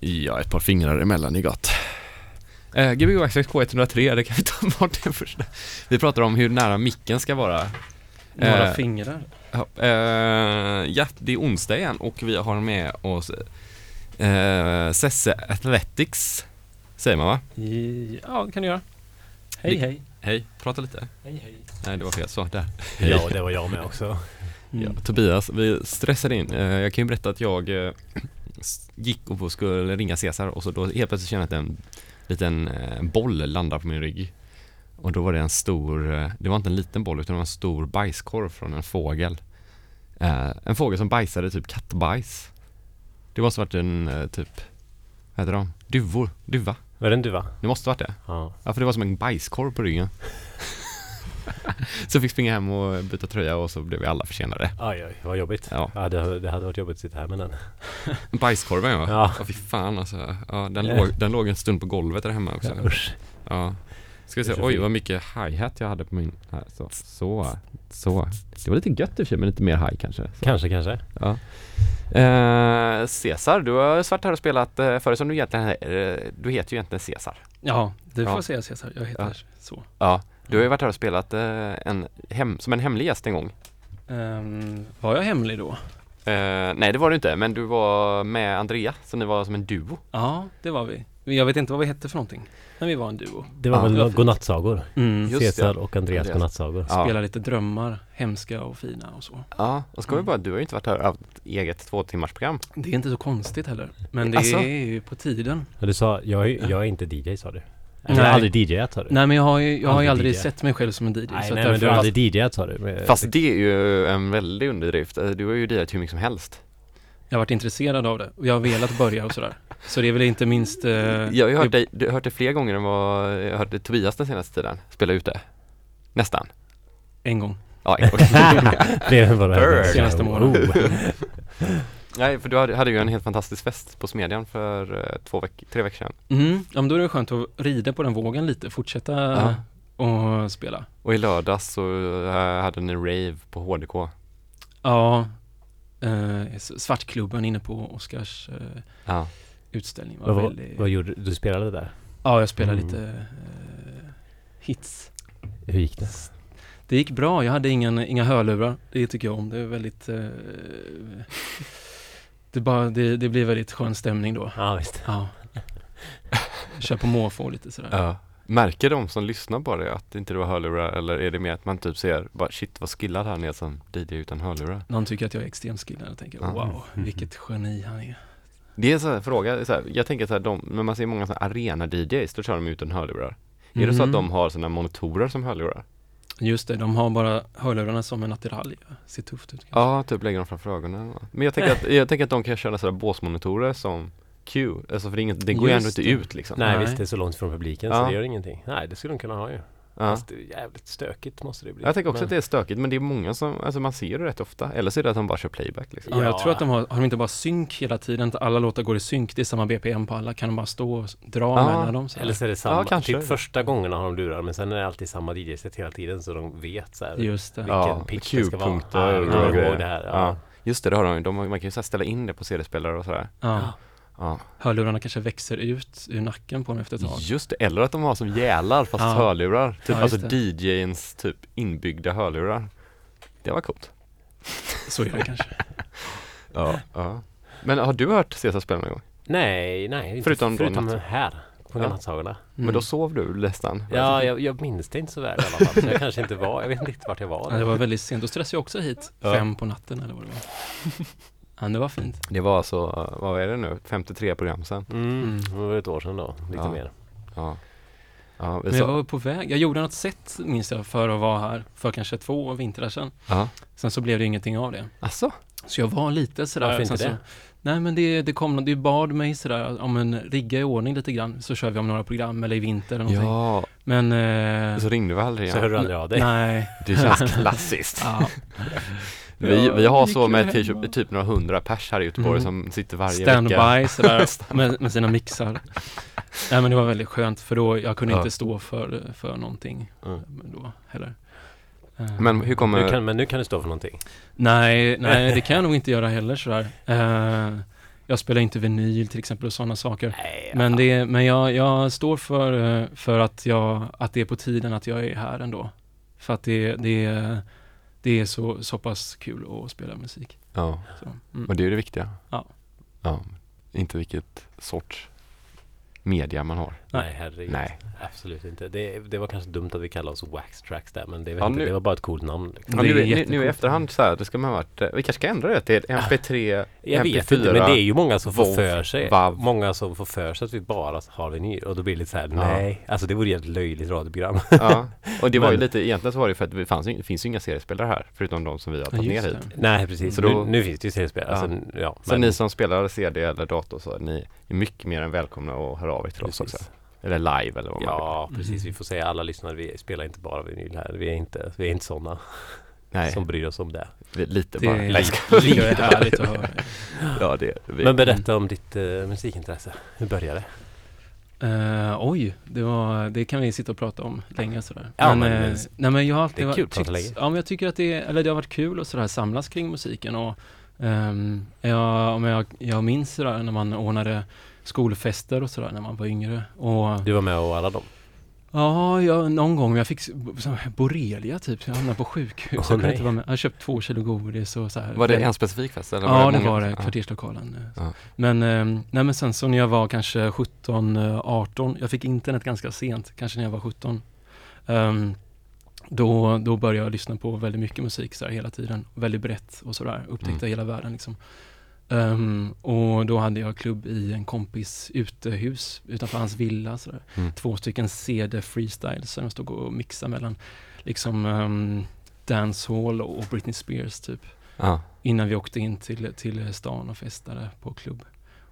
Ja, ett par fingrar emellan är gott. Eh, Gbg Access K103, det kan vi ta bort det första. Vi pratar om hur nära micken ska vara. Några Eh, fingrar. Ja, eh, ja, det är onsdag igen och vi har med oss eh, Sesse Athletics, säger man va? Ja, det kan du göra. Hej, Vi- hej. Hej, prata lite. Hej, hej. Nej, det var fel. Så, där. Ja, det var jag med också. Mm. Ja, Tobias, vi stressade in. Eh, jag kan ju berätta att jag eh, gick och skulle ringa Cesar och så då helt plötsligt kände jag att en liten eh, boll landade på min rygg. Och då var det en stor, eh, det var inte en liten boll utan det var en stor bajskorv från en fågel. Eh, en fågel som bajsade typ kattbajs. Det måste varit en typ, vad heter de? Duvor, duva. Var det en duva? Det måste varit det. Ja. Ja, för det var som en bajskorv på ryggen. så fick springa hem och byta tröja och så blev vi alla försenade. Aj, aj, vad jobbigt. Ja. Ja, det, det hade varit jobbigt att sitta här med den. Bajskorven ja. Ja. Ja fy fan alltså. Ja, den, låg, den låg en stund på golvet där hemma också. Ja, usch. Ja. Ska vi se, oj vad mycket hi-hat jag hade på min, här, så, så, så. Det var lite gött i och för sig, men lite mer high kanske. Så. Kanske, kanske. Ja. Eh, Cesar, du har varit här och spelat eh, förut som du egentligen, eh, du heter ju egentligen Cesar. Ja, du får Ja. säga Cesar. Jag heter Ja. så. Ja. Du har ju varit här och spelat eh, en hem, som en hemlig gäst en gång. Ehm, var jag hemlig då? Eh, nej det var du inte, men du var med Andrea, så ni var som en duo. Ja, det var vi. Jag vet inte vad vi hette för någonting. Men vi var en duo. Det var Ja. väl Det var godnattsagor? Mm. Cesar det. och Andreas Andreas. godnattsagor. Ja. Spela lite drömmar, hemska och fina och så. Ja, och ska vi Mm. bara, du har ju inte varit här och haft ett eget två timmars program. Det är inte så konstigt heller. Men det Alltså? är ju på tiden. Du sa, jag är, jag är inte DJ sa du? Jag Nej. har aldrig DJat sa du? Nej men jag har ju, jag har ju Aldrig DJ. sett mig själv som en DJ. nej, så nej att men du har aldrig DJat sa du? Fast det är ju en väldig underdrift. Eh, Du har ju DJat hur mycket som helst. Jag har varit intresserad av det och jag har velat börja och sådär. Så det är väl inte minst... Eh, Jag har ju hört dig, du har hört det fler gånger än vad jag har hört Tobias den senaste tiden spela ute. Nästan. En gång. Ja, en gång. Fler än vad det. Senaste månaden. Nej, för du hade, hade ju en helt fantastisk fest på Smedjan för eh, två veck, tre veckor sedan. Mm, ja, men då är det skönt att rida på den vågen lite, fortsätta Ja. och spela. Och i lördags så eh, hade ni rave på HDK. Ja, eh, Svartklubben inne på Oscars eh, Ja. utställning var vad, väldigt... vad gjorde du? Du spelade där? Ja, jag spelade Mm. lite eh, hits. Hur gick det? Det gick bra, jag hade ingen, inga hörlurar. Det tycker jag om, det är väldigt... Eh, det, bara, det, det blir väldigt skön stämning då. Ja visst. Ja. Kör på måfå lite sådär. ja. Märker de som lyssnar på det att inte du har hörlurar eller är det mer att man typ ser bara shit vad skillad han är som DJ utan hörlurar? Någon tycker att jag är extremt skillad och tänker Ja. wow, vilket geni han är. Det är en sån här fråga, så här, jag tänker så här, de, när man ser många arena-DJs, då kör de utan hörlurar. Är det så att Mhm. de har såna monitorer som hörlurar? Just det, de har bara hörlurarna som en attiralj. Ser tufft ut. kanske. Ja, typ lägger dem framför ögonen. Men jag tänker att, jag tänker att de kan köra sådana båsmonitorer som Q, alltså för det, inget, det går ju ändå inte ut liksom. Nej, Nej. visst, det är så långt från publiken Ja. så det gör ingenting. Nej, det skulle de kunna ha ju. Ja. Fast det är jävligt stökigt måste det bli. Jag tänker också Men- att det är stökigt, men det är många som, alltså man ser det rätt ofta. Eller så är det att de bara kör playback liksom. Ja, jag Ja. tror att de har, har de inte bara synk hela tiden, att alla låtar går i synk, det är samma BPM på alla, kan de bara stå och dra Ja, mellan dem? Så här? Eller så är det samma, Ja, kanske. typ första gångerna har de lurar men sen är det alltid samma DJ-set hela tiden så de vet så här Just det. vilken Ja, pitch det ska vara. Ja, och vi kommer ihåg det här. Ja. Ja. Just det, det har de ju. de, Man kan ju så här ställa in det på CD-spelare och sådär. Ja. Ja. Hörlurarna kanske växer ut ur nacken på dem efter ett tag. Just det, eller att de har som gälar fast Ja. hörlurar. Typ, Ja, alltså DJns typ inbyggda hörlurar. Det var coolt. Så är det kanske. Ja. ja. Men har du hört Cesar spela någon gång? Nej, nej. Inte, Förutom då förutom natt- här på Ja. godnattsagorna. Men Mm. då sov du nästan? Ja, jag, jag minns det inte så väl i alla fall. Så jag kanske inte var, jag vet inte riktigt vart jag var. Ja, det var väldigt sent, då stressade jag också hit, Ja. fem på natten eller vad det var. Ja, det var fint. Det var alltså, vad är det nu, 53 program sen? Mm, Mm. det var ett år sedan då, lite Ja. mer. Ja. Ja, vi Men jag var på väg, jag gjorde något sätt minns jag för att vara här för kanske två vintrar sedan. ja. Sen så blev det ingenting av det. Alltså? Så jag var lite sådär. Varför inte det? Så, nej men det, det kom, det bad mig sådär, om en rigga i ordning lite grann så kör vi om några program eller i vinter eller någonting. Ja, Men, eh, så ringde vi aldrig Så igen. hörde du aldrig av dig? nej. Det känns klassiskt. Ja. Vi, Ja, vi har så med typ, typ några hundra pers här i Göteborg Mm. som sitter varje vecka. Standby sådär med, med sina mixar. Nej men det var väldigt skönt för då, jag kunde Ja. inte stå för, för någonting Mm. då heller. Eh, Men hur kommer... Nu kan, men nu kan du stå för någonting. Nej, nej det kan jag nog inte göra heller sådär. Eh, Jag spelar inte vinyl till exempel och sådana saker. Nej, Men, det, men jag, jag står för, eh, för att, jag, att det är på tiden att jag är här ändå. För att det, det, det är så, så pass kul att spela musik. Ja, Så, mm. och det är det viktiga. Ja. Ja, inte vilket sorts media man har. Nej, herregud. Nej. Absolut inte. Det, det var kanske dumt att vi kallade oss Wax Tracks där, men det, vet Ja, inte, nu- det var bara ett coolt namn. Liksom. Ja, Det är nu, nu, nu i efterhand så här, det ska man ha varit, eh, vi kanske ska ändra det till MP3, Jag MP4, vet inte, men det är ju många som får för sig. Vav. Många som får för sig att vi bara har vinyl och då blir det lite så här, Ja. nej. Alltså det vore ju ett löjligt radioprogram. Ja, och det var ju Men- lite, egentligen så var det för att det, fanns, ju- det finns ju inga seriespelare här, förutom de som vi har tagit ner hit. nej, precis. Så då- nu, nu finns det ju seriespel. Ja. Alltså, ja, Så men- ni som spelar CD eller dator så, ni är mycket mer än välkomna att höra av er till oss också. Precis. Eller live eller vad man vill. Ja, precis. Mm. Vi får säga alla lyssnare, vi spelar inte bara vinyl här. Vi är inte, vi är inte sådana Nej, som bryr oss om det. vi- lite Det bara. det är härligt att höra. ja, det vi. Men berätta om ditt eh, musikintresse. Hur började det? Eh, oj, det, var, det kan vi sitta och prata om länge sådär. Ja, men- eh, nej, men jag har alltid det är varit- kul tyckt- länge. Ja, men jag tycker att det, eller det har varit kul att sådär samlas kring musiken och ehm, jag, om jag, jag minns sådär när man ordnade skolfester och sådär när man var yngre. Och Du var med och alla dem? ja, jag, någon gång jag fick borrelia typ, så jag hamnade på sjukhus. Åh, jag kunde nej. inte vara med. Jag har köpt två kilo godis och så här. Var det en specifik fest? Eller Ja, det många? var det. Kvarterslokalen. eh, Ja. Men, eh, nej, men sen så när jag var kanske 17, eh, 18, jag fick internet ganska sent, kanske när jag var 17. ehm, då, då började jag lyssna på väldigt mycket musik så hela tiden, väldigt brett och sådär, upptäckte Mm. hela världen liksom. Ehm, och då hade jag klubb i en kompis utehus utanför hans villa. Sådär. Mm. Två stycken CD freestyles som jag stod och mixade mellan liksom um, dancehall och Britney Spears typ Ja. innan vi åkte in till, till stan och festade på klubb.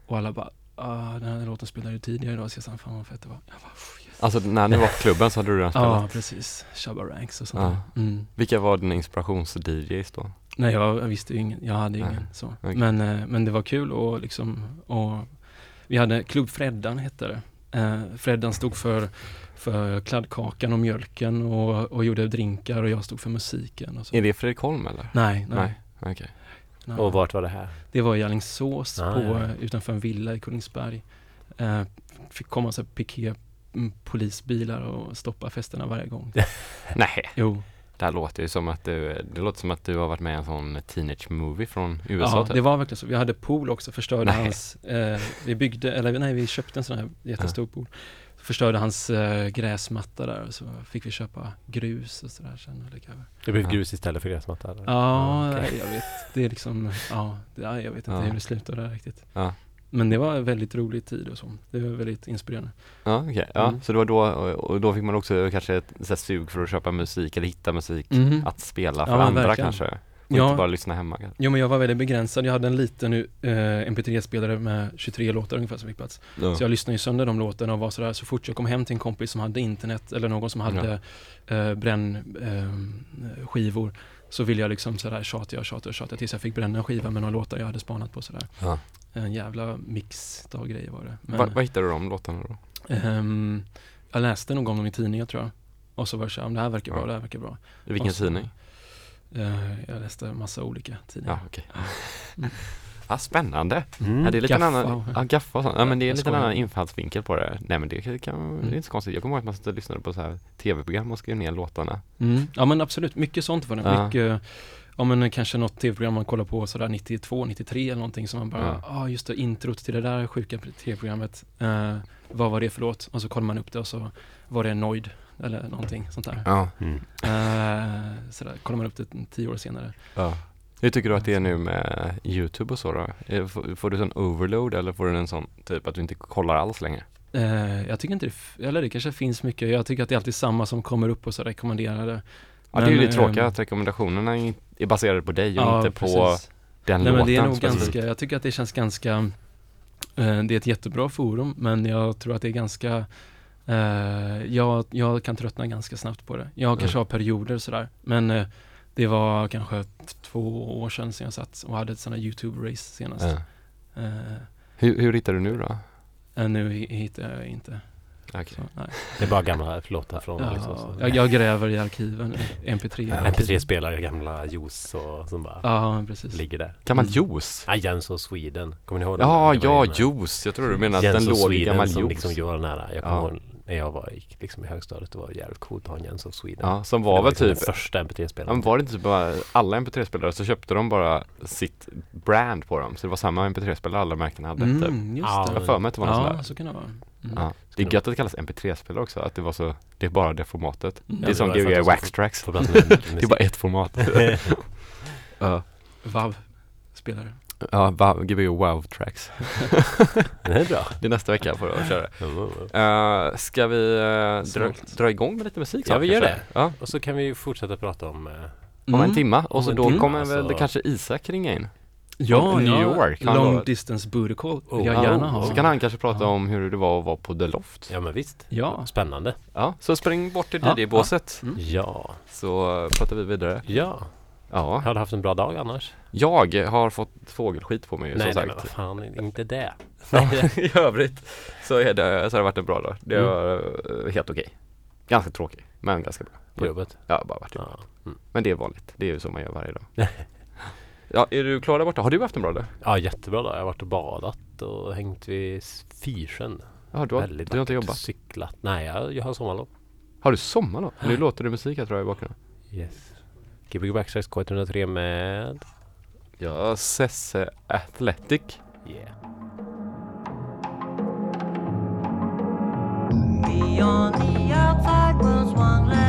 Och alla bara, ah, den här låten spelade du tidigare idag, så jag sa, fan vad fett det var. Jag bara, "Pff, yes. Alltså när ni var på klubben så hade du redan spelat? Ja, precis. Shabba Ranks och sånt Ja. där. Mm. Vilka var dina inspirations-DJs då? Nej, jag, jag visste ju ingen, jag hade Nej, ingen så. okej. Men, eh, men det var kul och liksom, och vi hade Klubb Freddan hette det. Eh, Freddan stod för, för kladdkakan och mjölken och, och gjorde drinkar och jag stod för musiken och så. Är det Fredrik Holm eller? Nej, nej. Nej, okej. nej. Och vart var det här? Det var i Alingsås Ah, på, ja. eh, utanför en villa i Kolingsberg. Eh, fick komma så här piké polisbilar och stoppa festerna varje gång. Nej, Jo, det här låter ju som att du, det låter som att du har varit med i en sån teenage movie från USA ja, typ. det var verkligen så. Vi hade pool också, förstörde Nej. hans, eh, vi byggde, eller nej, vi köpte en sån här jättestor pool. Förstörde hans eh, gräsmatta där och så fick vi köpa grus och sådär sen över. Det blev Ja. grus istället för gräsmatta? eller? Ja, okej. nej, jag vet, det är liksom, ja, det, ja jag vet inte Ja. hur det slutade riktigt. Ja. Men det var en väldigt rolig tid och så. Det var väldigt inspirerande. Ja, okej. Ja, Mm. så det var då, och då fick man också kanske ett så sug för att köpa musik eller hitta musik Mhm. att spela för Ja, andra verkligen. kanske. Och Ja. inte bara lyssna hemma kanske. Jo men jag var väldigt begränsad. Jag hade en liten eh, MP3-spelare med 23 låtar ungefär som fick plats. Så jag lyssnade ju sönder de låtarna och var sådär, så fort jag kom hem till en kompis som hade internet eller någon som hade eh, brännskivor så ville jag liksom sådär tjata och tjata och tjata tills jag fick bränna en skiva med några låtar jag hade spanat på sådär. Ja. En jävla mix av grejer var det. Men, Var, var hittade du de låtarna då? ehm, jag läste någon gång om i tidningen tror jag. Och så var det så här, "Ja, det här verkar bra, Ja. det här verkar bra. I vilken så- tidning? Eh, jag läste massa olika tidningar. Ja, okej. Mm. Ja, spännande. Mm. Ja, det är lite Gaffa annan, ja, gaffa och sånt. Ja, men det är en skojar. annan infallsvinkel på det. Nej men det, kan, det är Mm. inte så konstigt. Jag kommer ihåg att man satt och lyssnade på så här tv-program och skrev ner låtarna. Mm. Ja men absolut, mycket sånt var det. Ja. Mycket, ja men kanske något tv-program man kollar på sådär 92, 93 eller någonting som man bara, ja ah, just det, introt till det där sjuka tv-programmet. Eh, vad var det för låt? Och så kollar man upp det och så var det Noid eller någonting sånt där. Ja. Mm. Eh, sådär, kollar man upp det tio år senare. ja. Hur tycker du att det är nu med YouTube och så då? Är- Får, får du sån overload eller får du en sån typ att du inte kollar alls längre? Eh, jag tycker inte det, eller det kanske finns mycket, jag tycker att det är alltid samma som kommer upp och så rekommenderade. Ja det är ju det tråkiga ehm, att rekommendationerna är baserade på dig och Ja, inte på precis. den Nej låten men det är nog specifikt. ganska, jag tycker att det känns ganska, eh, det är ett jättebra forum men jag tror att det är ganska, eh, jag, jag kan tröttna ganska snabbt på det. Jag Mm. kanske har perioder sådär men eh, det var kanske två år sedan som jag satt och hade ett sånt här YouTube-race senast. Eh, Hur, hur hittar du nu då? nu hi- hittar jag inte. Okej. Så, nej. Det är bara gamla låtar från Ja, liksom, jag, jag gräver i arkiven, MP3. MP3-spelare, gamla juice och som bara Ja, precis. ligger där. Gammal Mm. juice? Ja, Jens och Sweden. Kommer ni ihåg den? Ja, var ja, juice. Jag tror du menar att den låg i gammal som juice. liksom gjorde den här. Jag kommer Ja. ihåg när jag var gick liksom i högstadiet. Det var jävligt coolt att ha en Jens of Sweden. Ja, som det var väl liksom typ den första Ja, MP3-spelaren. men var det inte typ bara alla MP3-spelare så köpte de bara sitt brand på dem? Så det var samma MP3-spelare alla märkena hade typ. Mm, just Ja, det. Jag för mig att det var något Ja, sådär. så kan det vara. Mm. Ja. Det är gött att det kallas MP3-spelare också, att det var så, det är bara det formatet. Mm. Det är som Gbg att de Wax Tracks. Det är bara ett format. ja, VAV-spelare. ja wow, Gbg Wow Tracks. Det är bra. Det är nästa vecka för att köra. Uh, ska vi uh, dra, dra igång med lite musik Ja, vi gör det. Ja, Och så kan vi fortsätta prata om... eh, om Mm. en timma och så då kommer väl alltså. det kanske Isak ringa in. Ja, New ja. York, han Long var- distance booty call vill Oh, jag ja, gärna ha. Så kan han kanske prata Ja. om hur det var att vara på The Loft. Ja men visst. Ja. Spännande. Ja, så spring bort till Ja, DJ-båset Mm. Ja. så uh, pratar vi vidare. Ja. Ja, Har du haft en bra dag annars? jag har fått fågelskit på mig nej, som nej, men sagt. vad fan, inte det. I övrigt så, är det, så har det varit en bra dag. Det Mm. var uh, helt okej. Ganska tråkig, men ganska bra. På jobbet? Ja, bara varit det. Ja. Mm. Men det är vanligt. Det är ju så man gör varje dag. ja, är du klar där borta? Har du haft en bra dag? ja, jättebra dag. Jag har varit och badat och hängt vid Fyrsjön. Ja, du har, Väldigt du har inte jobbat? Cyklat. Nej, jag, jag har sommarlov. Har du sommar då? Nu låter det musik här tror jag i bakgrunden. Yes. Gbg Backstrikes K103 med... Ja, Sesse Athletic. Yeah. Beyond the outside world swung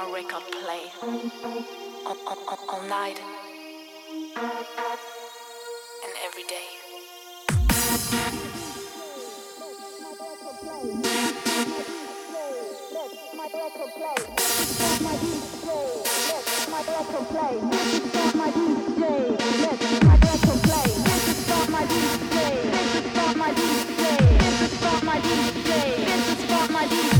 my record play all, all, all, night and every day. My play. Let my play. Let my. This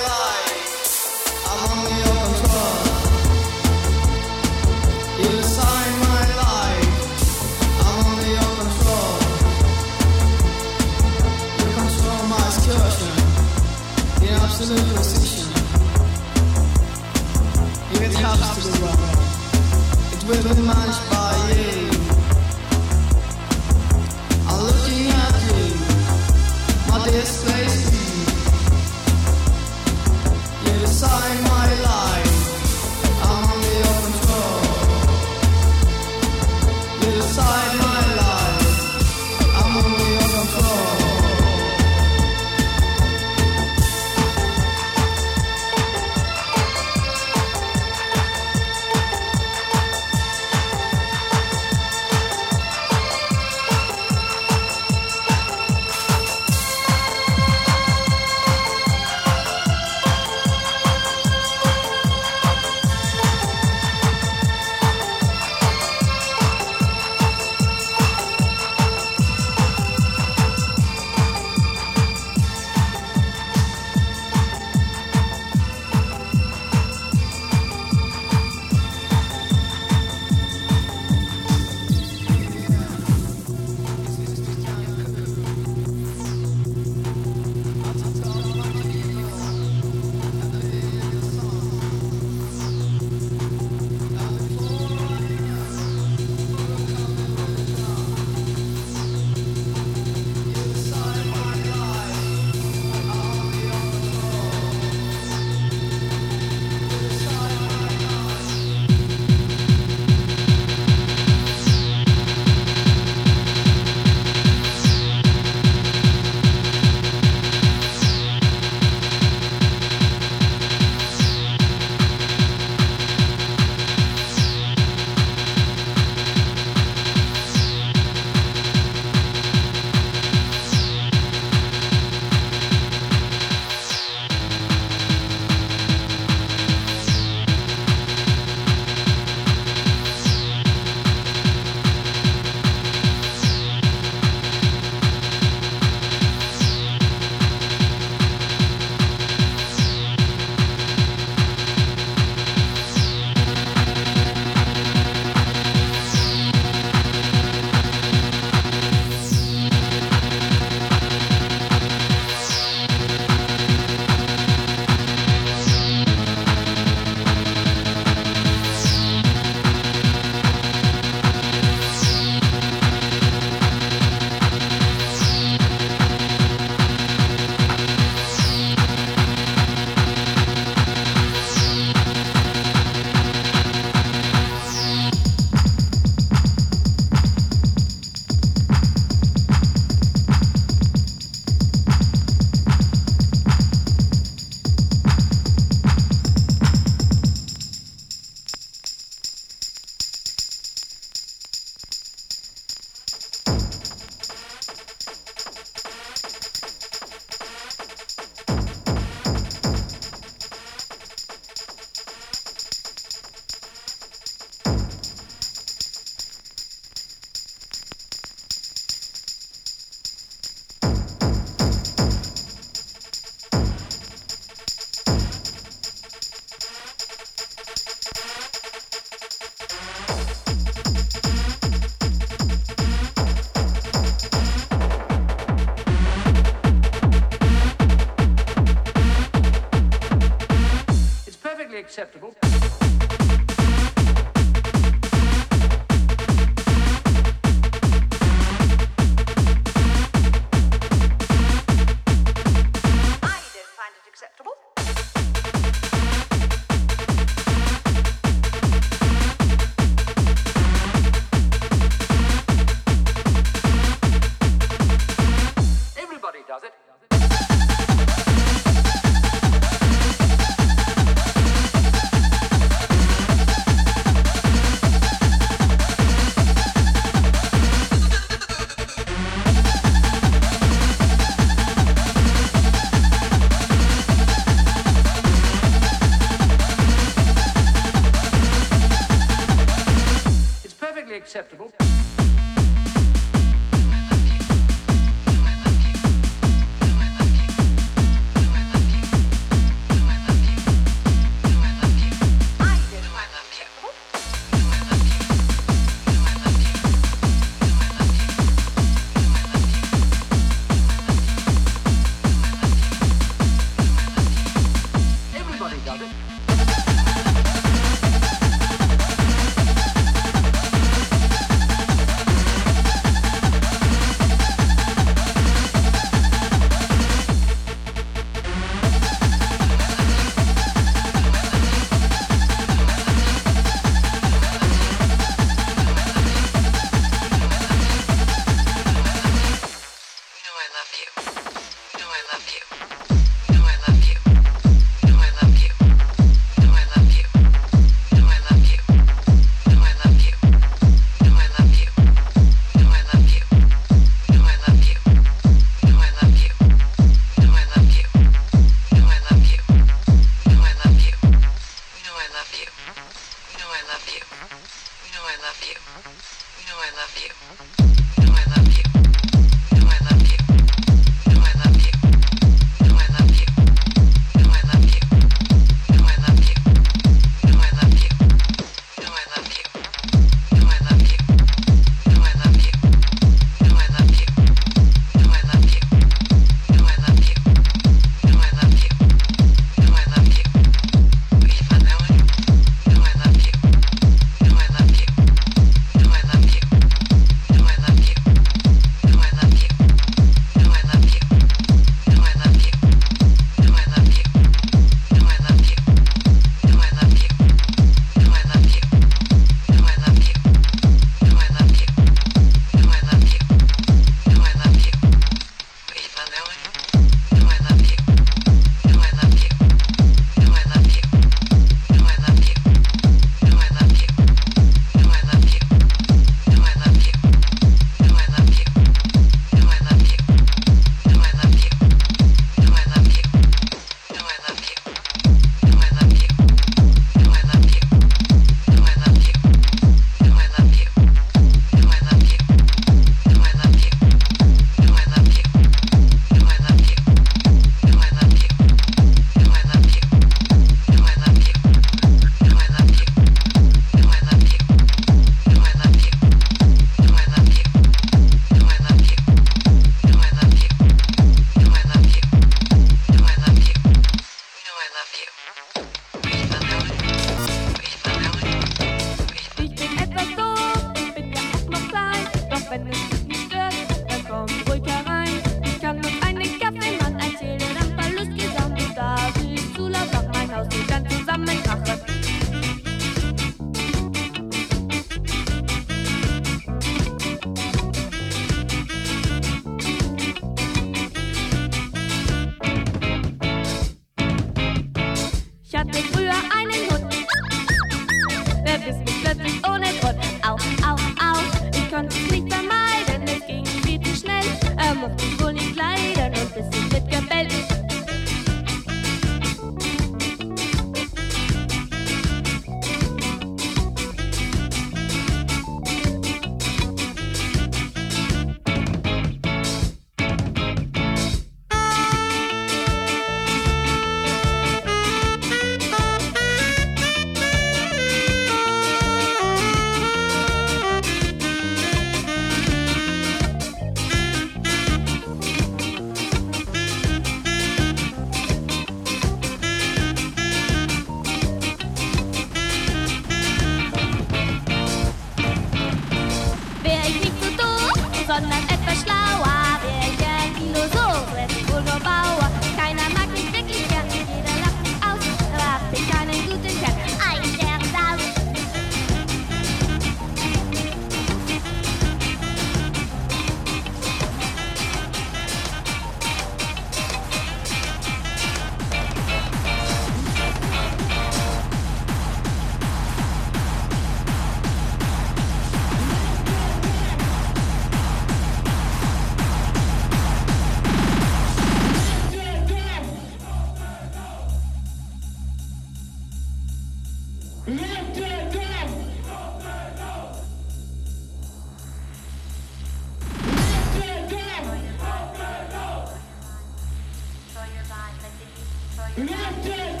Lift it!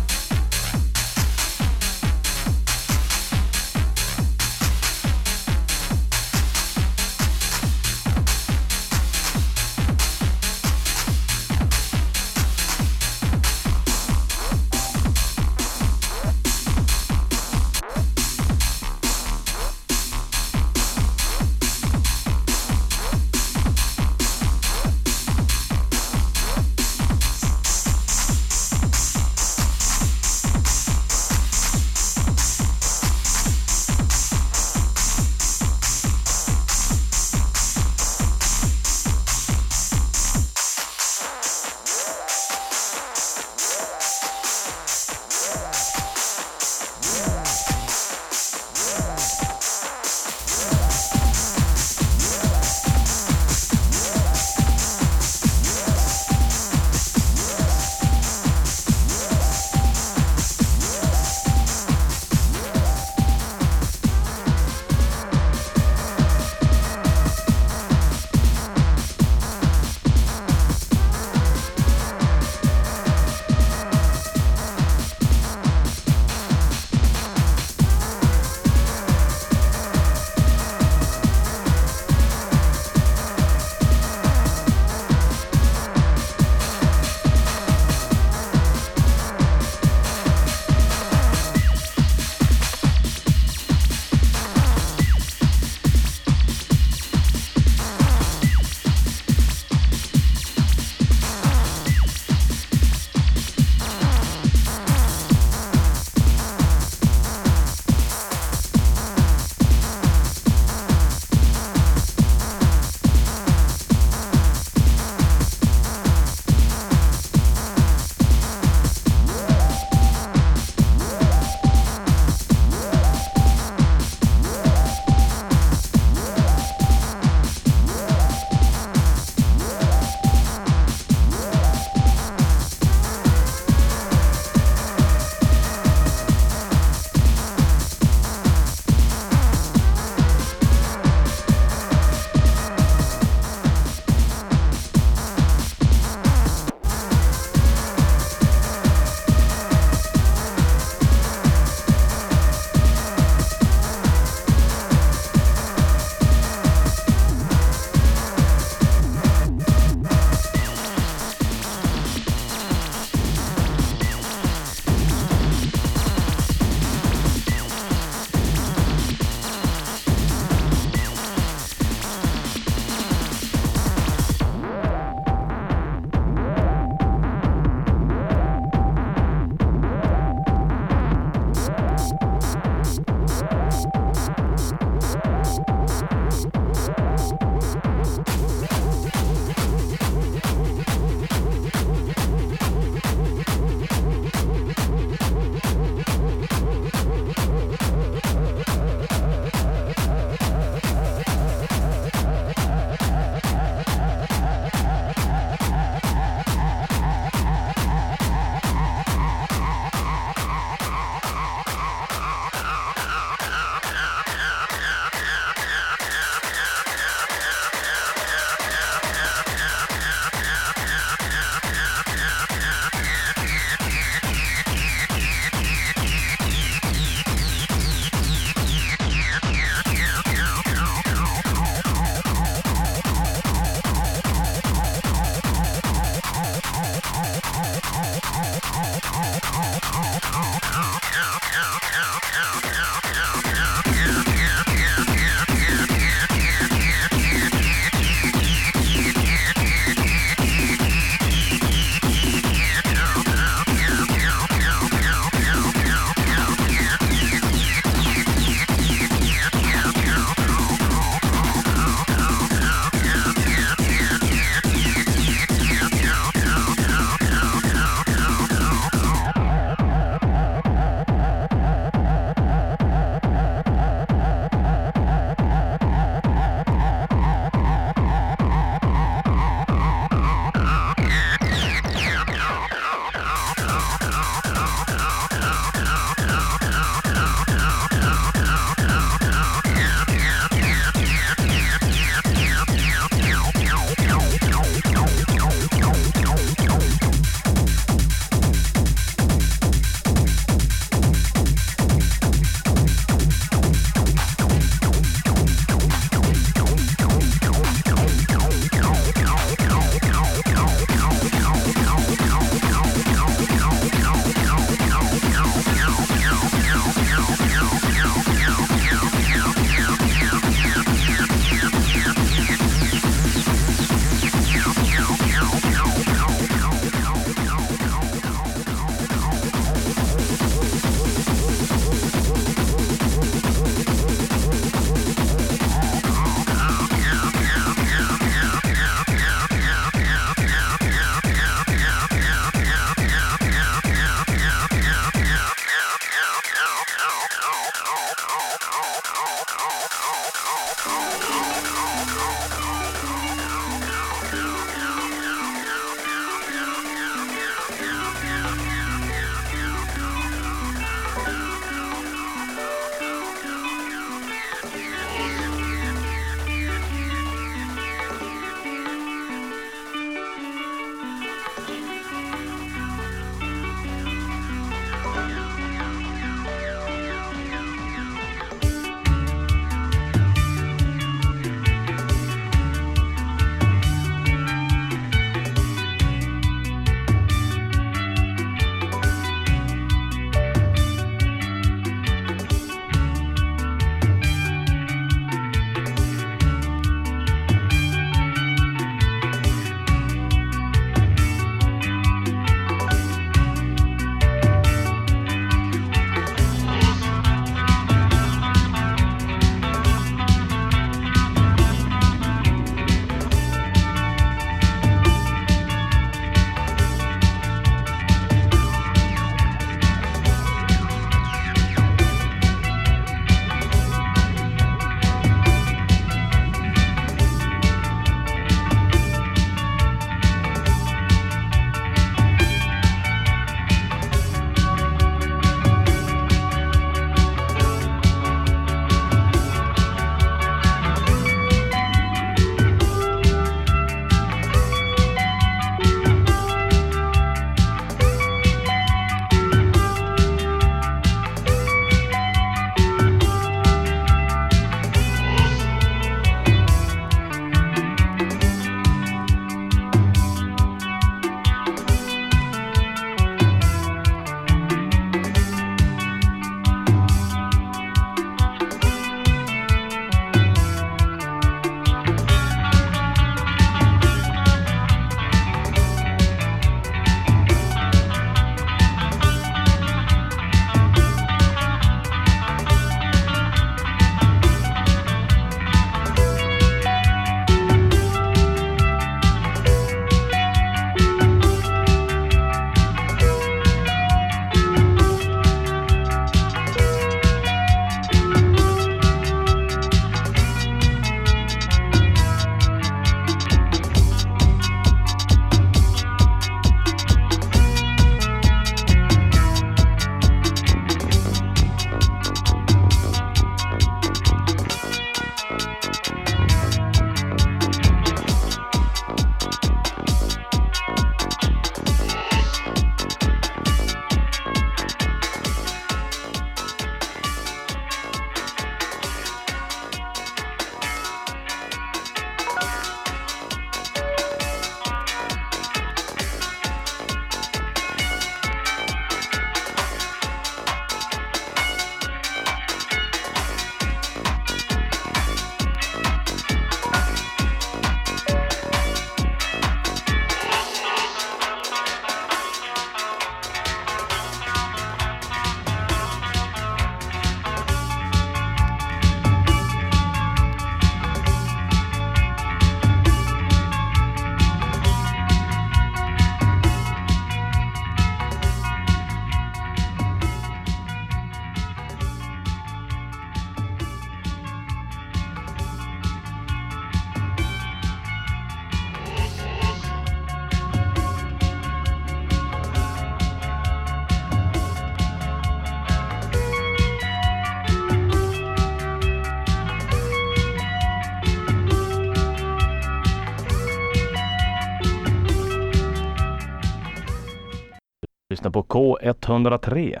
Lyssna på K103.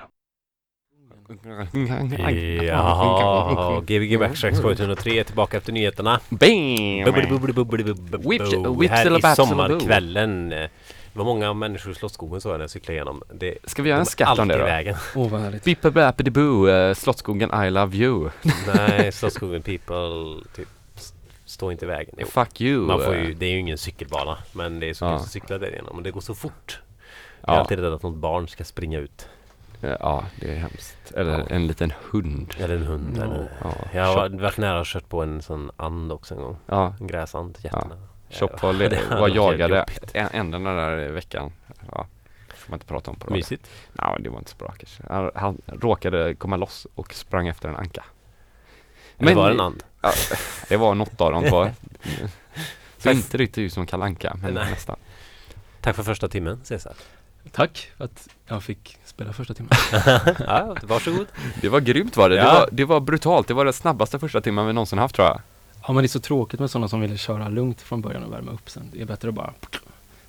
Ja, Gbg Backstracks K103 är tillbaka efter nyheterna. Här i sommarkvällen. Det var många människor i Slottsskogen så jag när jag cyklade igenom. Det, Ska vi göra en skatt om det då? vägen. Åh vad härligt. Bippa bappity boo, uh, Slottsskogen I love you. Nej, Slottsskogen people typ stå inte i vägen. Jo. Fuck you. Man får ju, det är ju ingen cykelbana men det är så Ja. kul att cykla där igenom och det går så fort. Jag är alltid rädd att något barn ska springa ut. ja, det är hemskt. Eller Ja. en liten hund. Eller en hund. Ja. Eller. Ja, Jag har varit- nära och kört på en sån and också en gång. ja. En gräsand, jättenära. Chop var, Det var jagade jobbigt. en- ändarna där i veckan. Ja, får man inte prata om på radio. Mysigt. Ja, det var inte så bra kanske. Han, han råkade komma loss och sprang efter en anka. Men var det en and? Ja, det var något av de två. Så inte riktigt ut som Kalle Anka, men Nej. nästan. Tack för första timmen Cesar. Tack för att jag fick spela första timmen. ja, varsågod. Det var grymt var det. Det, Ja. var, det var brutalt. Det var den snabbaste första timmen vi någonsin haft tror jag. Ja men det är så tråkigt med sådana som vill köra lugnt från början och värma upp sen. Det är bättre att bara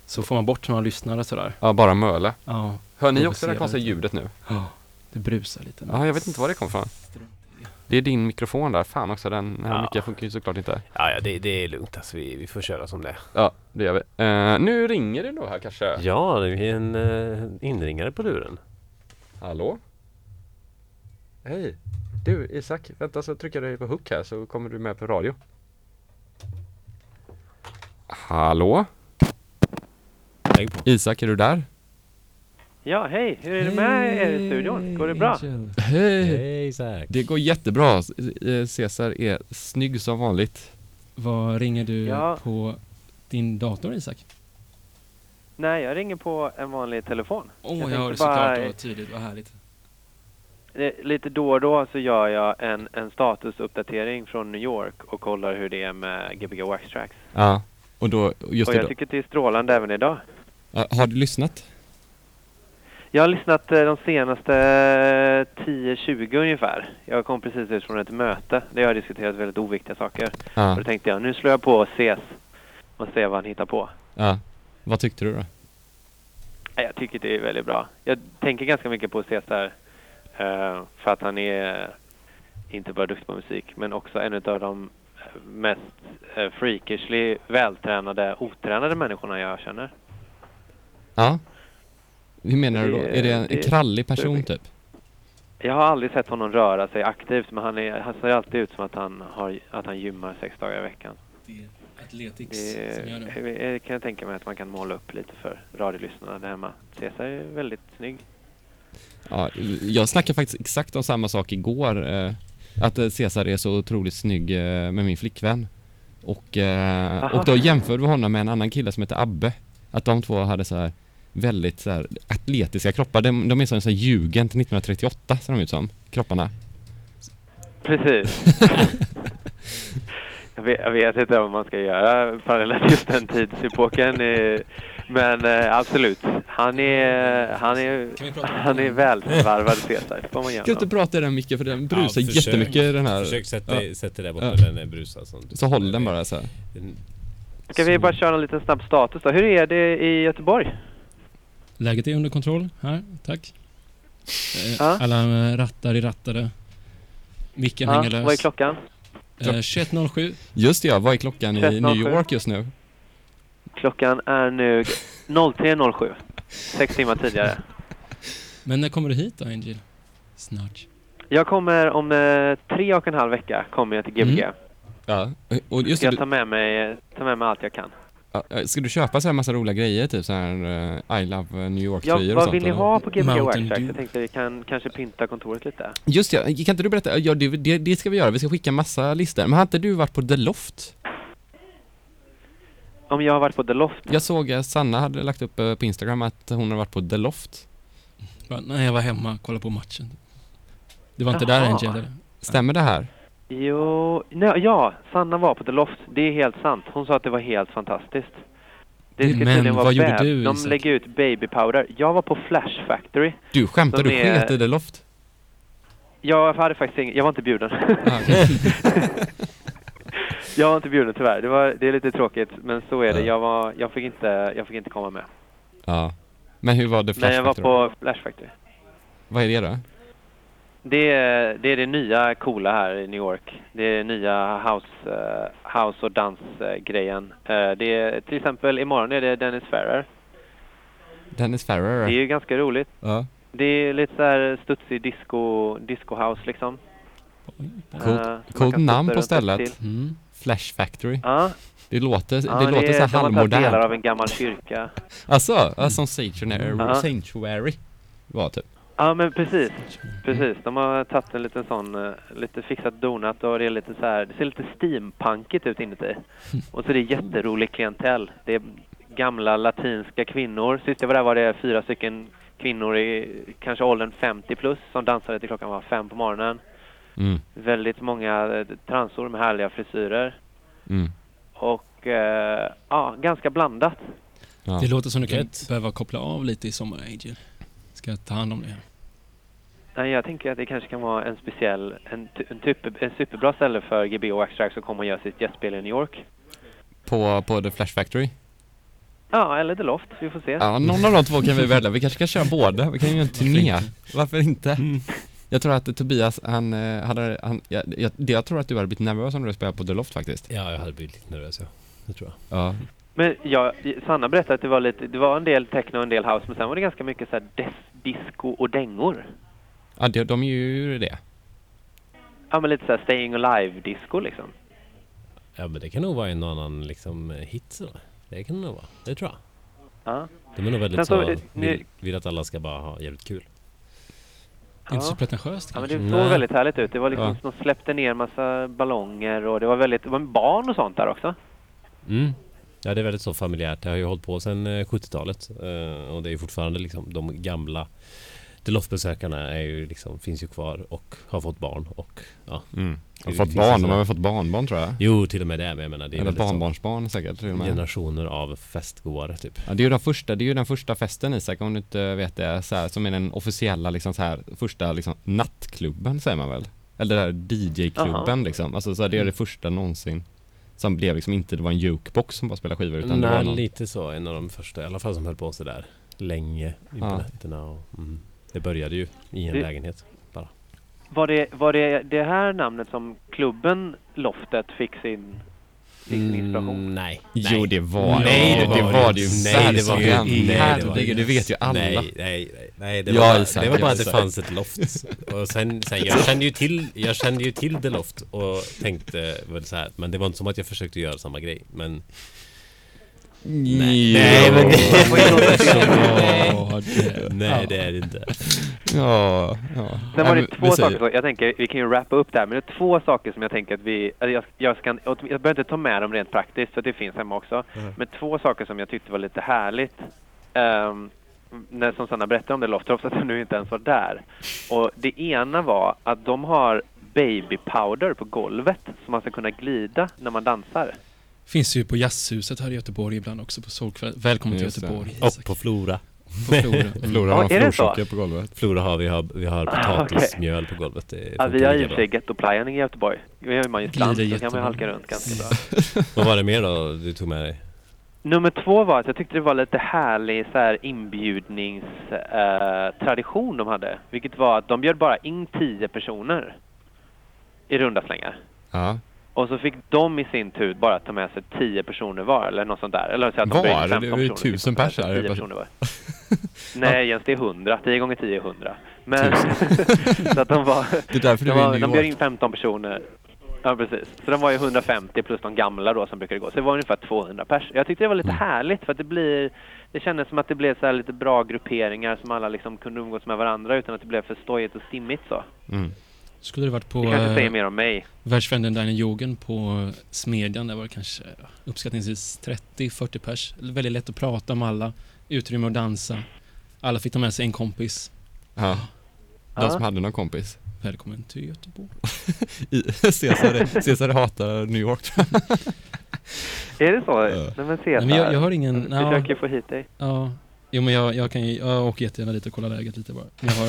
så får man bort några lyssnare sådär. Ja, bara möle. Ja, Hör ni också det se konstiga ljudet nu? ja det brusar lite. Ja, jag vet inte var det kom ifrån. Det är din mikrofon där. Fan också, den här Ja. micken funkar ju såklart inte. Ja, ja det, det är lugnt alltså. Vi, vi får köra som det. Ja, det gör vi. Eh, nu ringer det då här kanske. Ja, det är en uh, inringare på luren. Hallå? Hej! Du Isak, vänta så trycker jag dig på hook här så kommer du med på radio. Hallå? Isak, är du där? Ja, hej! Hur är det med er i studion? Går det bra? Hej! Hej Isak. Det går jättebra. Eh, Cesar är snygg som vanligt. Vad ringer du Ja. på din dator Isak? Nej, jag ringer på en vanlig telefon. Åh, Jag hör det tänkte bara- såklart. Det var tydligt. Vad härligt. Det- Lite då och då så gör jag en, en statusuppdatering från New York och kollar hur det är med Gbg Wax Tracks. Ja, och då, just och det jag då. tycker att det är strålande även idag. Ja, Har du lyssnat? Jag har lyssnat eh, de senaste eh, 10-20 ungefär. Jag kom precis ut från ett möte där jag har diskuterat väldigt oviktiga saker. Och Ja. då tänkte jag, nu slår jag på och ses och ser vad han hittar på. ja. Vad tyckte du då? Jag tycker det är väldigt bra. Jag tänker ganska mycket på Cesar eh, för att han är inte bara duktig på musik men också en av de mest freakishly vältränade, otränade människorna jag känner. Ja. Hur menar du då? Är det en, en det- krallig person typ? Jag har aldrig sett honom röra sig aktivt men han, är, han ser alltid ut som att han, har, att han gymmar sex dagar i veckan. Det är Athletics Det, som gör det. kan jag tänka mig att man kan måla upp lite för radiolyssnarna där hemma. Cesar är väldigt snygg. Ja, jag snackade faktiskt exakt om samma sak igår. Eh, att eh, Cesar är så otroligt snygg eh, med min flickvän. Och, och då jämförde vi honom med en annan kille som heter Abbe. Att de två hade så här väldigt så här atletiska kroppar. De, de är som en Jugend till 1938 ser de ut som, kropparna. Precis. jag, vet, jag vet inte vad man ska göra parallellt just den tidsepoken. eh, Men eh, absolut. Han är, han är, Kan han är det? välvarvad Cesar. får man Kan du inte gärna. prata i den micken för den brusar Ja, försök. jättemycket den här. Försök sätta, Ja. sätta där borta, Ja. den är brusad. Sånt. Så håll den bara så här. Den- Ska vi bara köra en liten snabb status då? Hur är det i Göteborg? Läget är under kontroll här, tack. Eh, Ja. Alla eh, rattar är rattade. Micken Ja, hänger lös. vad är klockan? Eh, 21.07. Just det ja, vad är klockan i 13.07? New York just nu? Klockan är nu 03.07. Sex timmar tidigare. Men när kommer du hit då, Angel? Snart. Jag kommer om eh, tre och en halv vecka kommer jag till Gbg. Mm. Ja, och just Ska det, jag ta med, mig, ta med mig allt jag kan. Ja, eh, Ska du köpa så här massa roliga grejer? Typ så här eh, I love eh, New Ja, York-tröjor och vad sånt? vill ni ha på Gbg Wax Mountain Tracks? Dew. Jag tänkte vi kan kanske pynta kontoret lite. Just ja, kan inte du berätta? Ja, det, det, det ska vi göra. Vi ska skicka massa listor. Men har inte du varit på The Loft? Om jag har varit på The Loft? Jag såg att Sanna hade lagt upp på Instagram att hon har varit på The Loft. Nej, jag var hemma och kollade på matchen. Det var inte där Jaha. Angel? eller? Stämmer det här? Jo, nej, ja, Sanna var på The Loft. Det är helt sant. Hon sa att det var helt fantastiskt. Det ska Men vad gjorde du, De Isak? lägger ut baby powder. Jag var på Flash Factory. Du skämtar, du är- sket i The Loft? Jag hade faktiskt ingen, jag var inte bjuden. Ah, jag var inte bjuden tyvärr. Det, var, det är lite tråkigt, men så är det. Ja. Jag, var, jag, fick inte, jag fick inte komma med. ja. Men hur var det Flash jag var Factory? på Flash Factory. Vad är det då? Det är, det är det nya coola här i New York. Det är nya house, eh, house och dansgrejen. Uh, det är till exempel imorgon är det Dennis Ferrer. Dennis Ferrer? Det är ju ganska roligt. Ja. Det är lite så här studsig disco, disco house liksom. Coolt, Eh, man coolt namn på stället. Mm. Flash Factory. Ja, Det låter, ja det låter så här tagit delar halvmodernt. av en gammal kyrka. Alltså, ja, som Sanctuary. Sanctuary var typ. Ja men precis, precis. De har tagit en liten sån, eh, lite fixat donat och det är lite så här, det ser lite steampunkigt ut inuti. Och så är det jätterolig klientell. Det är gamla latinska kvinnor. Sist jag var där var det fyra stycken kvinnor i kanske åldern 50 plus som dansade till klockan var fem på morgonen. Mm. Väldigt många eh, transor med härliga frisyrer. Mm. Och eh, ja, ganska blandat. Ja. Det låter som du kan behöva koppla av lite i sommar, AJ. Ska jag ta hand om det? Nej, jag tänker att det kanske kan vara en speciell, en, en, typ, en superbra ställe för GB och Wax Tracks att komma och göra sitt gästspel i New York. På, på The Flash Factory? Ja, eller The Loft. Vi får se. Ja, någon av de två kan vi välja. Vi kanske kan köra båda. Vi kan ju göra en turné. Varför inte? Jag tror att Tobias, han eh, hade, han, jag, jag, det- jag tror att du hade blivit nervös om du spelat på The Loft faktiskt. Ja, jag hade blivit lite nervös ja. Det tror jag. Ja. Men ja, Sanna berättade att det var lite, det var en del techno och en del house, men sen var det ganska mycket så här disco och dängor. Ja, de, de är ju det. Ja, men lite så här staying alive-disco liksom. Ja men det kan nog vara en och annan liksom eh, hit så. Det kan det nog vara. Det tror jag. Ja. De är nog väldigt så, så, eh, vill, vill att alla ska bara ha jävligt kul. Det är inte så Ja. pretentiöst Ja, men kanske? det såg Nej. väldigt härligt ut. Det var liksom, Ja. de släppte ner massa ballonger och det var väldigt, det var en barn och sånt där också. Mm. Ja det är väldigt så familjärt. Det har ju hållit på sedan eh, 70-talet. eh, Och det är fortfarande liksom de gamla Deloft-besökarna är ju liksom, finns ju kvar och har fått barn och ja. Mm. Har fått barn, de har väl fått barnbarn tror jag? Jo till och med det men jag menar det är Eller så barnbarnsbarn säkert till och med. generationer av festgoare typ. Ja, det är ju den första, det är ju den första festen Isak om du inte vet det, så här, som är den officiella liksom så här, första liksom nattklubben säger man väl? Eller den där DJ-klubben liksom, alltså så här, det är det första någonsin Som blev liksom inte, det var en jukebox som bara spelade skivor utan det var Nej, någon, lite så. En av de första i alla fall som höll på sådär länge på Ja. nätterna och mm. Det började ju i en Det- lägenhet bara. Var det, var det det här namnet som klubben Loftet fick sin? Mm, nej. Jo det var Nej, det, det var det ju Nej, det var det. Nej, det Herregud, det vet ju alla Nej, nej, nej, nej det, var, det var bara att det fanns ett loft. Och sen, sen jag kände ju till, jag kände ju till The Loft och tänkte väl så här, men det var inte som att jag försökte göra samma grej. Men Nej, nej, men det- nej, det är det inte. Ja, ja Sen var det två vi säger- saker, så jag tänker, vi kan ju wrappa upp där, men det är två saker som jag tänker att vi, eller jag, jag, ska, jag behöver inte ta med dem rent praktiskt, för det finns hemma också. Men två saker som jag tyckte var lite härligt, ehm, när som Sanna berättade om det loft, trots att jag nu inte ens var där. Och det ena var att de har baby powder på golvet, så man ska kunna glida när man dansar. Finns ju på Jazzhuset här i Göteborg ibland också på solkväll. Välkommen till Just det. Göteborg. Och på Flora. På Flora. Mm. Flora har det florsocker på golvet Flora har vi har, vi har Ah, potatismjöl på golvet. Det Ja, vi har i och för sig gettoplayan i Göteborg. Vi har ju Mariestrands, Glider så kan man halka runt ganska bra. Vad var det mer då du tog med dig? Nummer två var att jag tyckte det var lite härlig så här inbjudningstradition eh, de hade. Vilket var att de bjöd bara in tio personer i runda slängar. Ja, Och så fick de i sin tur bara ta med sig tio personer var eller något sånt där. Eller så att de Var? Det 15 var ju tusen med pers här. 10 Jag bara- personer var. Nej Jens, det är 100. 10 gånger 10 är 100. Men så att de var... det är därför De, du är var, de bjöd in 15 personer. Ja, precis. Så de var ju 150 plus de gamla då som brukade gå. Så det var ungefär 200 pers. Jag tyckte det var lite Mm. härligt för att det blir... Det kändes som att det blev så här lite bra grupperingar som alla liksom kunde umgås med varandra utan att det blev för stojigt och stimmigt så. mm. Skulle det varit på Det kanske säger eh, mer om mig. Världsfrände Diner Yogen på Smedjan. Där var det kanske ja, uppskattningsvis 30-40 pers. Väldigt lätt att prata om alla. Utrymme att dansa. Alla fick ta med sig en kompis. Ja, de Ja. som hade någon kompis Välkommen till Göteborg. I- Cesar, Cesar hatar New York jag. Är det så? Ja. Nej men se Nej, men jag, jag har ingen... Vi Ja, försöker få hit dig. ja, jo men jag, jag kan ju... Jag åker jättegärna dit och kollar läget lite bara. Jag har,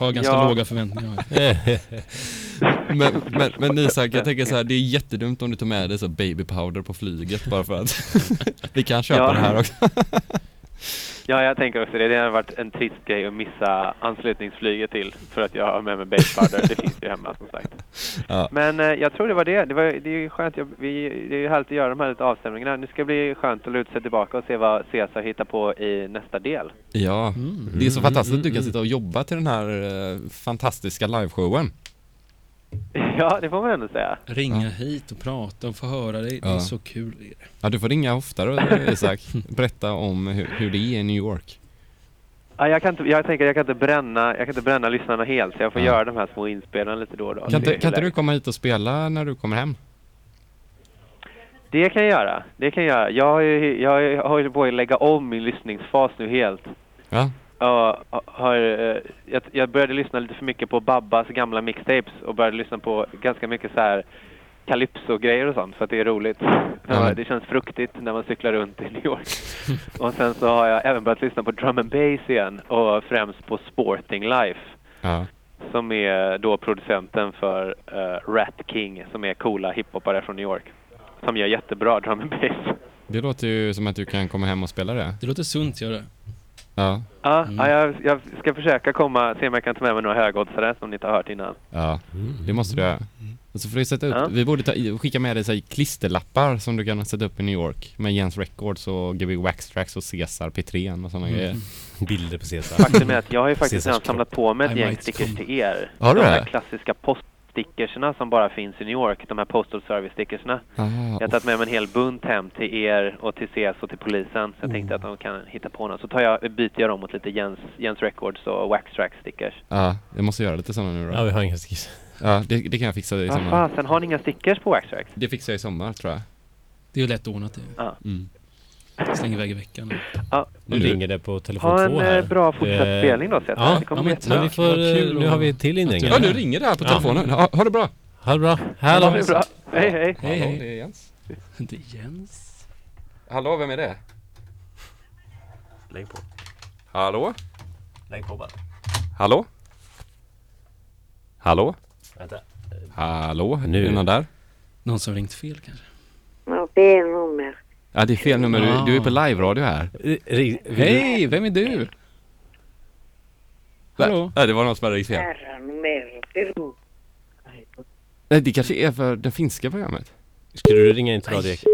har ganska Ja. låga förväntningar. Men, men, men Isak, jag tänker så här, det är jättedumt om du tar med dig så baby powder på flyget bara för att vi kan köpa Ja. det här också. Ja, jag tänker också det. Det har varit en trist grej att missa anslutningsflyget till för att jag har med mig basepowder. Det finns ju hemma som sagt. Ja. Men eh, jag tror det var det. Det, var, det är ju skönt. Jag, vi, det är ju härligt att göra de här lite avstämningarna. Nu ska det bli skönt att luta sig tillbaka och se vad Cesar hittar på i nästa del. Ja, det är så fantastiskt att du kan sitta och jobba till den här eh, fantastiska liveshowen. Ja, det får man ändå säga. Ringa hit och prata och få höra dig. Det är Ja. så kul. är det. Ja, du får ringa oftare Isak. Berätta om hur, hur det är i New York. Ja, jag, kan inte, jag tänker jag kan inte bränna, jag kan inte bränna lyssnarna helt så jag får Ja. göra de här små inspelarna lite då och då. Kan Det inte, kan inte du komma hit och spela när du kommer hem? Det kan jag göra. Det kan jag göra. Jag har ju, jag har ju på att lägga om min lyssningsfas nu helt. Ja. Ja, har, eh, jag, jag började lyssna lite för mycket på Babbas gamla mixtapes och började lyssna på ganska mycket så här calypso-grejer och sånt för att det är roligt. Ja. Det känns fruktigt när man cyklar runt i New York. och sen så har jag även börjat lyssna på drum and bass igen och främst på Sporting Life Ja. som är då producenten för eh, Rat King som är coola hiphopare från New York. Som gör jättebra drum and bass. Det låter ju som att du kan komma hem och spela det. Det låter sunt gör det. Ja. Ja, Mm. ja jag, jag ska försöka komma, se om jag kan ta med mig några högoddsare som ni inte har hört innan. Ja, det måste du göra. Och så får du sätta upp, Ja. vi borde ta, skicka med dig så här klisterlappar som du kan sätta upp i New York med Jens Records och Gbg Waxtrax och Cesar Petrén och sådana Mm. grejer. Bilder på Cesar. Faktum är att jag har ju faktiskt redan samlat på mig ett I gäng stickers till er. Har du de det? här klassiska poststickersna som bara finns i New York, de här postal service stickersna. Ah, Jag har tagit med mig en hel bunt hem till er och till CS och till polisen. Så jag tänkte att de kan hitta på något. Så tar jag, byter jag dem mot lite Jens, Jens Records och Waxtrax stickers. Ja, jag måste göra lite sådana nu då. Ja, vi har inga skis. Ja, det, det kan jag fixa i Vad sommar. fasen, har ni inga stickers på Waxtrax? Det fixar jag i sommar tror jag. Det är ju lätt ordnat det. Ja. Mm. Släng iväg i veckan. Ja, Nu ringer det på telefon ha en två här. eh, bra fortsatt Eh, spelning då Cesar. Ja, det ja, men men vi får, kul nu har vi till inringare. Ja, nu ringer det här på Ja. telefonen. Ha, ha det bra! Ha det bra. Hej Ha då. det bra. Hej hej. Hej, Hallå, hej. det är Jens. Det är Jens. Hallå, vem är det? Lägg på. Hallå? Lägg på bara. Hallå? Hallå? Vänta. Hallå? Nu. Är någon där? Någon som ringt fel kanske? Ja, fel nummer. Ja, det är fel nummer. Du, du är på live-radio här. Hej, vem är du? Hallå? Nej, det var någon som hade ringt fel. Nej, det kanske är för det finska programmet. Skulle du ringa in till Radio Eka?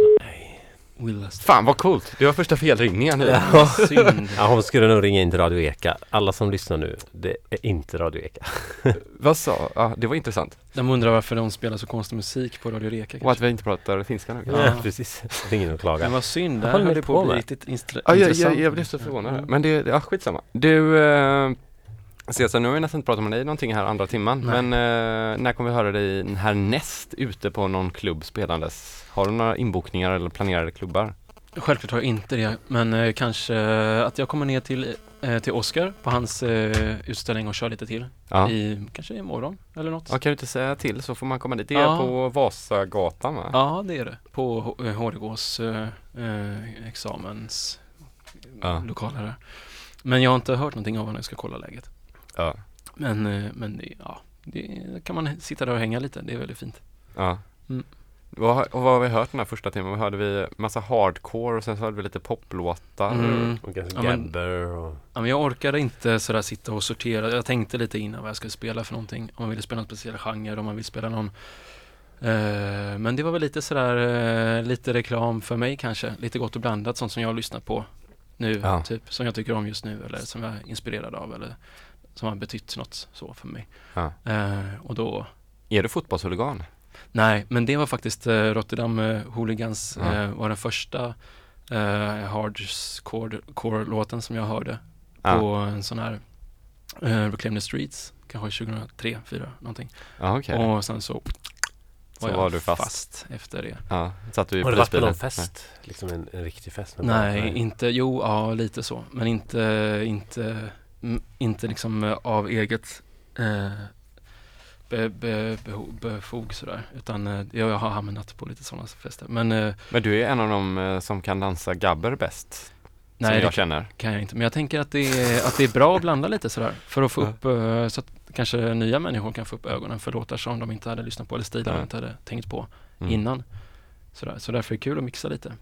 Fan vad coolt! Det var första felringningen nu. Ja. Synd. ja, hon skulle nog ringa in till Radio Eka. Alla som lyssnar nu, det är inte Radio Eka. Vad sa? Ja, det var intressant. De undrar varför de spelar så konstig musik på Radio Reka Och att kanske. vi inte pratar finska nu. Ja. Ja, precis. Ring in och klaga. Men vad synd, det här höll det på att bli riktigt instra- Ja, jag, intressant. jag, jag blev så förvånad. Mm. Men det, ja skitsamma. Du, eh, Cesar, nu har vi nästan inte pratat med dig någonting här andra timman. Nej. Men eh, när kommer vi höra dig härnäst ute på någon klubb spelandes? Har du några inbokningar eller planerade klubbar? Självklart har jag inte det, men eh, kanske att jag kommer ner till, eh, till Oscar på hans eh, utställning och kör lite till. Ja. I, kanske imorgon eller något. ja, kan du inte säga till så får man komma dit. Det är Ja. på Vasagatan va? Ja, det är det. På H- eh, eh, eh, examens Ja. lokaler. Men jag har inte hört någonting av honom, jag ska kolla läget. Ja. Men, eh, men det, ja, det kan man sitta där och hänga lite, det är väldigt fint. ja. Mm. Vad, har- och vad har vi hört den här första timmen? Vad hörde vi? Massa hardcore och sen så hörde vi lite poplåtar. Mm. Och ganska Ja, men- gabber och... Ja, men jag orkade inte sådär sitta och sortera. Jag tänkte lite innan vad jag skulle spela för någonting. Om man ville spela en speciell genre, om man vill spela någon eh, Men det var väl lite sådär, eh, lite reklam för mig kanske. Lite gott och blandat, sånt som jag har lyssnat på nu, Ja. typ. Som jag tycker om just nu, eller som jag är inspirerad av, eller som har betytt något så för mig. Ja. Eh, och då, Är du fotbollshuligan? nej, men det var faktiskt eh, Rotterdam eh, Hooligans, Ja. eh, var den första eh, hardcore-låten som jag hörde Ja. på en sån här eh, Reclaim the Streets, kanske 2003, 2004 någonting. Ja, okej. Och sen så Så var jag var du fast. efter det. Ja, satt du i Har du varit på någon fest? Liksom en, en riktig fest? med Nej, inte, jo, ja lite så, men inte, inte, inte liksom eh, av eget eh, be, be, beho- befog sådär, utan eh, jag har hamnat på lite sådana fester. Men eh, Men du är en av dem eh, som kan dansa gabber bäst. nej, som det jag känner. kan jag inte. Men jag tänker att det är, att det är bra att blanda lite sådär, för att få upp, eh, så att kanske nya människor kan få upp ögonen för låtar som de inte hade lyssnat på, eller stilar de inte hade tänkt på Mm. innan. Sådär. Så därför är det kul att mixa lite.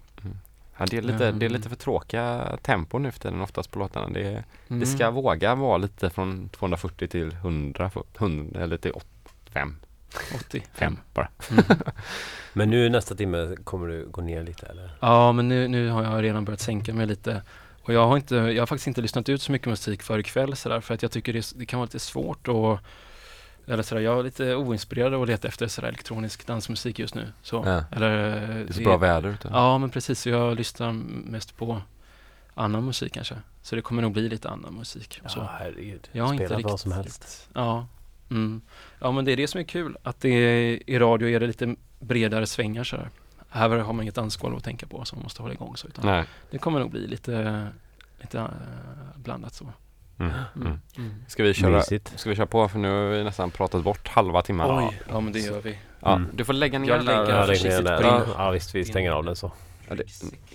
Ja, det, är lite, det är Ehm. lite för tråkiga tempo nu för tiden oftast på låtarna. Det, Mm. det ska våga vara lite från 240 till 100, för- 100 eller till 85. 85. Fem bara. Mm. Men nu nästa timme kommer du gå ner lite eller? Ja, men nu, nu har jag redan börjat sänka mig lite. Och jag har, inte, jag har faktiskt inte lyssnat ut så mycket musik för ikväll sådär, för att jag tycker det, det kan vara lite svårt och eller sådär, jag är lite oinspirerad och letar efter sådär elektronisk dansmusik just nu. Så, Ja. eller, Det är så bra väder ute. Ja, men precis. Så jag lyssnar mest på annan musik kanske. Så det kommer nog bli lite annan musik. Så. Ja, herregud. Jag har Spela inte vad riktigt- som helst. Ja. Mm. ja, men det är det som är kul. Att det är, i radio är det lite bredare svängar så här. Har man inget dansgolv att tänka på som man måste hålla igång så. Utan Nej. Det kommer nog bli lite, lite äh, blandat så. Mm. Mm. Ska, vi köra, Mysigt. ska vi köra på för nu har vi nästan pratat bort halva timmen. Oj, ja men det gör vi. Ja, Mm. Du får lägga ner Jag den där. lägger Ja, lägg ner den Ja visst, vi stänger av den så. Ja, det,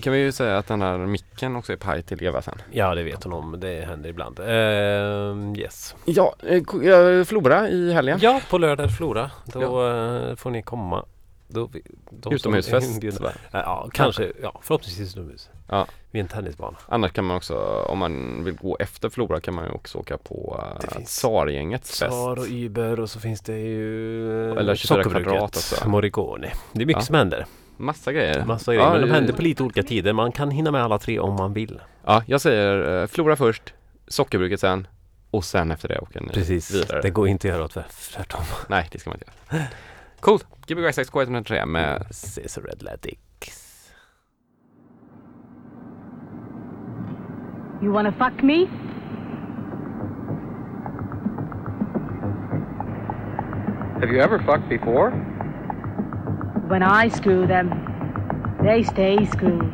kan vi ju säga att den här micken också är paj till Eva sen. Ja det vet hon om, det händer ibland. Ehm, yes. Ja, eh, ko- Flora i helgen. Ja, på lördag Flora. Då eh, får ni komma. Då, de Utomhusfest. Ja, kanske. Ja, förhoppningsvis utomhus. Ja. Vid en tennisbana. Annars kan man också, om man vill gå efter Flora kan man ju också åka på Det uh, finns Sargängets fest. Sar och Uber och så finns det ju eh, Eller 24 Sockerbruket, kvadrat också. Morricone. Det är mycket Ja. som händer. Massa grejer. Massa grejer. Ja, men de händer på lite olika tider. Man kan hinna med alla tre om man vill. Ja, jag säger eh, Flora först, Sockerbruket sen och sen efter det åker ni Precis. vidare. Det går inte att göra tvärtom. Nej, det ska man inte göra. Coolt! Gbg X K103 med Caesar Atlantic. You wanna fuck me? Have you ever fucked before? When I screw them, they stay screwed.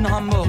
Namen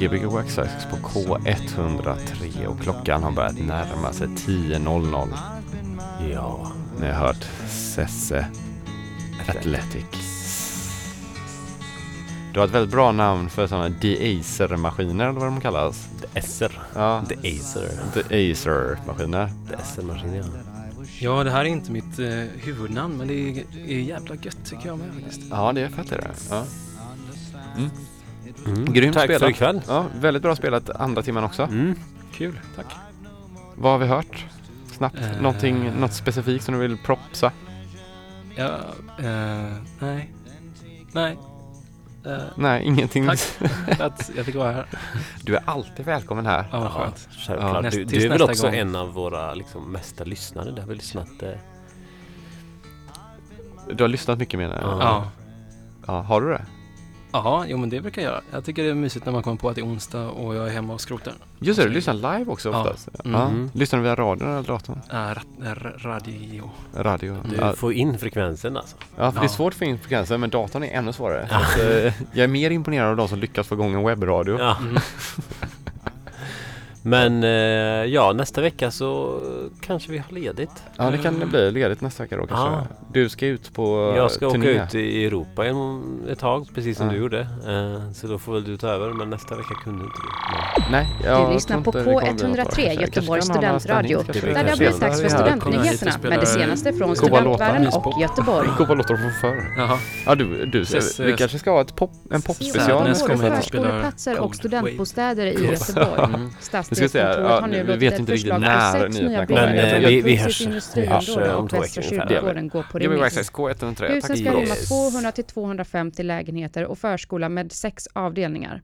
Gbg Waxax på K103 och klockan har börjat närma sig 10.00. Ja. Ni har hört Sesse Athletic. Du har ett väldigt bra namn för sådana de-acer-maskiner eller vad de kallas. Acer. Ja. De-acer. De-acer-maskiner. De-acer-maskiner, ja. Ja, det här är inte mitt eh, huvudnamn, men det är, är jävla gött tycker jag med faktiskt. Ja, det är fett är det. Ja. Mm. Mm. Grymt Tack spelat. för ikväll. Ja, väldigt bra spelat andra timmen också. Mm. Kul, tack. Vad har vi hört? Snabbt. Eh. Någonting, något specifikt som du vill propsa? Ja, eh, nej. Nej. Eh, Nej, ingenting. Tack att jag fick vara här. Du är alltid välkommen här. Ja, vad skönt. Självklart. Näst- du, du är väl också gång. en av våra liksom, mesta lyssnare. Du har väl lyssnat... Eh... Du har lyssnat mycket menar jag? Ja. ja. Har du det? Ja, jo men det brukar jag göra. Jag tycker det är mysigt när man kommer på att det är onsdag och jag är hemma och skrotar. Just det, du lyssnar live också Ja. oftast. Ja. Mhm. Lyssnar du via radion eller datorn? Äh, ra- ra- radio. Radio. Du Ja. får in frekvensen alltså. Ja, för det är svårt att få in frekvensen, men datorn är ännu svårare. Så eh, jag är mer imponerad av de som lyckas få igång en webbradio. Ja. Men eh, ja, nästa vecka så kanske vi har ledigt. Ja, det kan bli ledigt nästa vecka då kanske. Ja. Du ska ut på Jag ska turné. åka ut i Europa en- ett tag, precis som Ja. du gjorde. Eh, Så då får väl du ta över, men nästa vecka kunde inte du. Nej, jag Du lyssnar på inte det kommer bli något K103 bra. Jag kanske Göteborgs studentradio. Där det har blivit dags för studentnyheterna med det senaste från studentvärlden och Göteborg. Goa låtar från förr. Ja, du, du vi eh, kanske ska ha ett pop, en popspecial spelar Förskoleplatser och studentbostäder i. Göteborg. Ska vi. Stadsdelskontoret Ja, nu vi vet inte riktigt när nyheterna kommer. Men, eh, vi- vi hörs- industriområde hörs, eh, om två veckor ungefär. kyrkogården går på Gbg remiss. Waxax K103. Husen ska rymma Yes. 200 till 250 lägenheter och förskola med sex avdelningar.